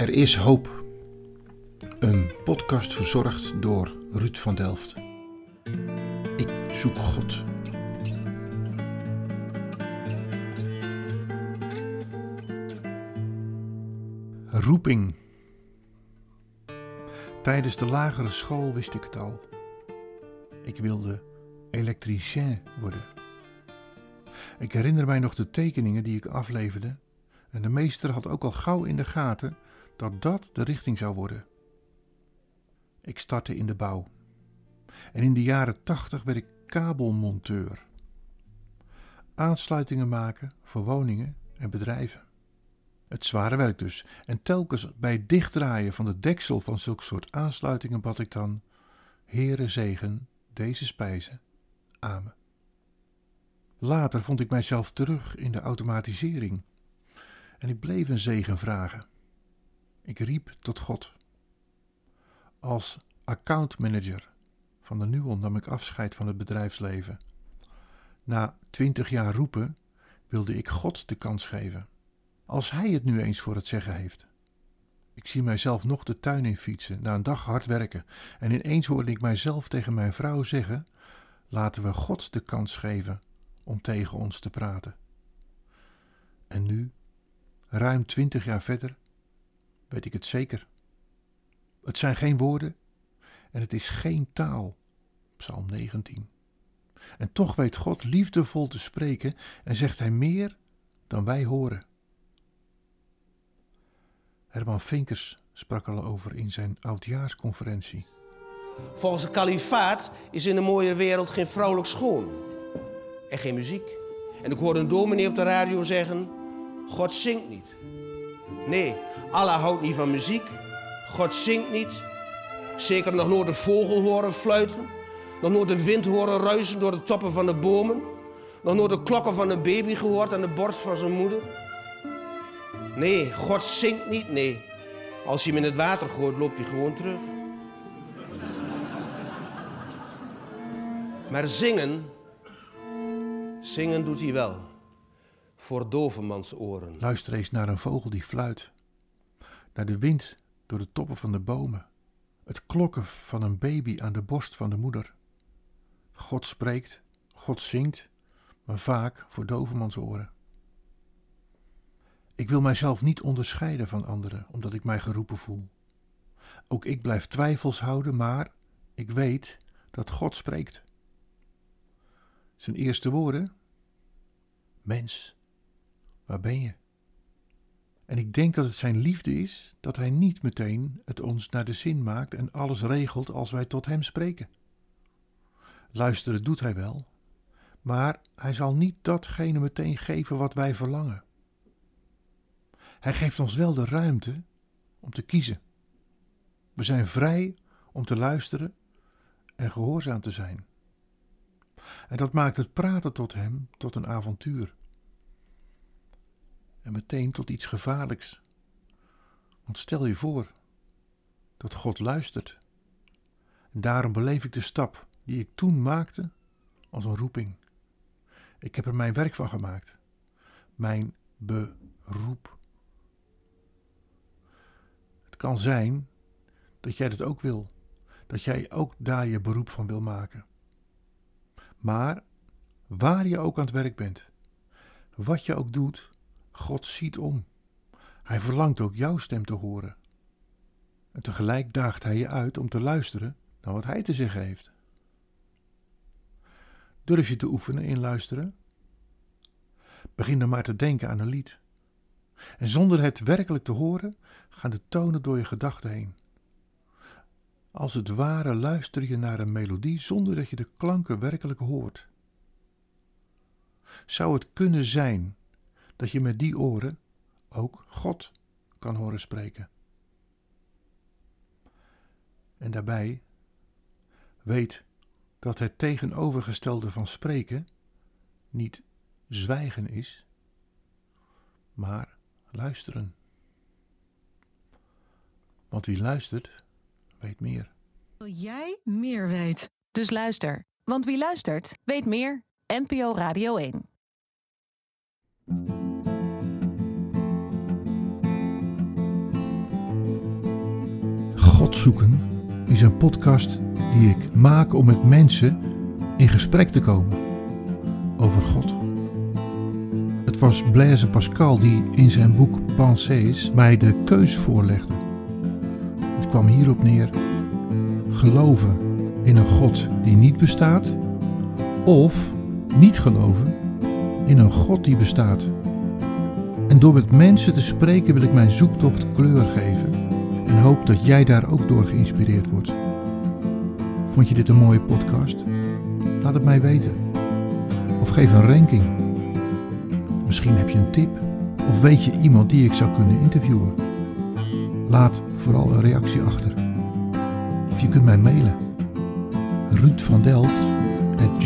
Er is hoop. Een podcast verzorgd door Ruud van Delft. Ik zoek God. Roeping. Tijdens de lagere school wist ik het al. Ik wilde elektricien worden. Ik herinner mij nog de tekeningen die ik afleverde en de meester had ook al gauw in de gaten dat dat de richting zou worden. Ik startte in de bouw. En in de jaren tachtig werd ik kabelmonteur. Aansluitingen maken voor woningen en bedrijven. Het zware werk dus. En telkens bij het dichtdraaien van de deksel van zulk soort aansluitingen bad ik dan: Heere zegen deze spijzen. Amen. Later vond ik mijzelf terug in de automatisering. En ik bleef een zegen vragen. Ik riep tot God. Als accountmanager van de Nuon nam ik afscheid van het bedrijfsleven. Na twintig jaar roepen wilde ik God de kans geven. Als Hij het nu eens voor het zeggen heeft. Ik zie mijzelf nog de tuin in fietsen na een dag hard werken en ineens hoorde ik mijzelf tegen mijn vrouw zeggen: Laten we God de kans geven om tegen ons te praten. En nu, ruim twintig jaar verder, weet ik het zeker. Het zijn geen woorden en het is geen taal. Psalm 19. En toch weet God liefdevol te spreken en zegt Hij meer dan wij horen. Herman Vinkers sprak al over in zijn oudjaarsconferentie. Volgens de kalifaat is in een mooie wereld geen vrouwelijk schoon en geen muziek. En ik hoorde een dominee op de radio zeggen: God zingt niet. Nee, Allah houdt niet van muziek. God zingt niet. Zeker nog nooit de vogel horen fluiten. Nog nooit de wind horen ruisen door de toppen van de bomen. Nog nooit de klokken van een baby gehoord aan de borst van zijn moeder. Nee, God zingt niet, nee. Als je hem in het water gooit, loopt hij gewoon terug. Maar zingen, zingen doet hij wel. Voor dovenmans oren. Luister eens naar een vogel die fluit. Naar de wind door de toppen van de bomen. Het klokken van een baby aan de borst van de moeder. God spreekt, God zingt, maar vaak voor dovenmans oren. Ik wil mijzelf niet onderscheiden van anderen, omdat ik mij geroepen voel. Ook ik blijf twijfels houden, maar ik weet dat God spreekt. Zijn eerste woorden: Mens, waar ben je? En ik denk dat het zijn liefde is dat hij niet meteen het ons naar de zin maakt en alles regelt als wij tot hem spreken. Luisteren doet hij wel, maar hij zal niet datgene meteen geven wat wij verlangen. Hij geeft ons wel de ruimte om te kiezen. We zijn vrij om te luisteren en gehoorzaam te zijn. En dat maakt het praten tot Hem tot een avontuur. En meteen tot iets gevaarlijks. Want stel je voor dat God luistert. En daarom beleef ik de stap die ik toen maakte als een roeping. Ik heb er mijn werk van gemaakt. Mijn beroep. Het kan zijn dat jij dat ook wil. Dat jij ook daar je beroep van wil maken. Maar waar je ook aan het werk bent, wat je ook doet, God ziet om. Hij verlangt ook jouw stem te horen. En tegelijk daagt hij je uit om te luisteren naar wat hij te zeggen heeft. Durf je te oefenen in luisteren? Begin dan maar te denken aan een lied. En zonder het werkelijk te horen, gaan de tonen door je gedachten heen. Als het ware luister je naar een melodie zonder dat je de klanken werkelijk hoort. Zou het kunnen zijn dat je met die oren ook God kan horen spreken? En daarbij weet dat het tegenovergestelde van spreken niet zwijgen is, maar luisteren. Want wie luistert, weet meer. Wil jij meer weet? Dus luister, want wie luistert, weet meer. NPO Radio 1. God zoeken is een podcast die ik maak om met mensen in gesprek te komen over God. Het was Blaise Pascal die in zijn boek Pensées mij de keus voorlegde. Het kwam hierop neer: geloven in een God die niet bestaat, of niet geloven in een God die bestaat. En door met mensen te spreken wil ik mijn zoektocht kleur geven en hoop dat jij daar ook door geïnspireerd wordt. Vond je dit een mooie podcast? Laat het mij weten. Of geef een ranking. Misschien heb je een tip of weet je iemand die ik zou kunnen interviewen. Laat vooral een reactie achter. Of je kunt mij mailen. Ruud van Delft at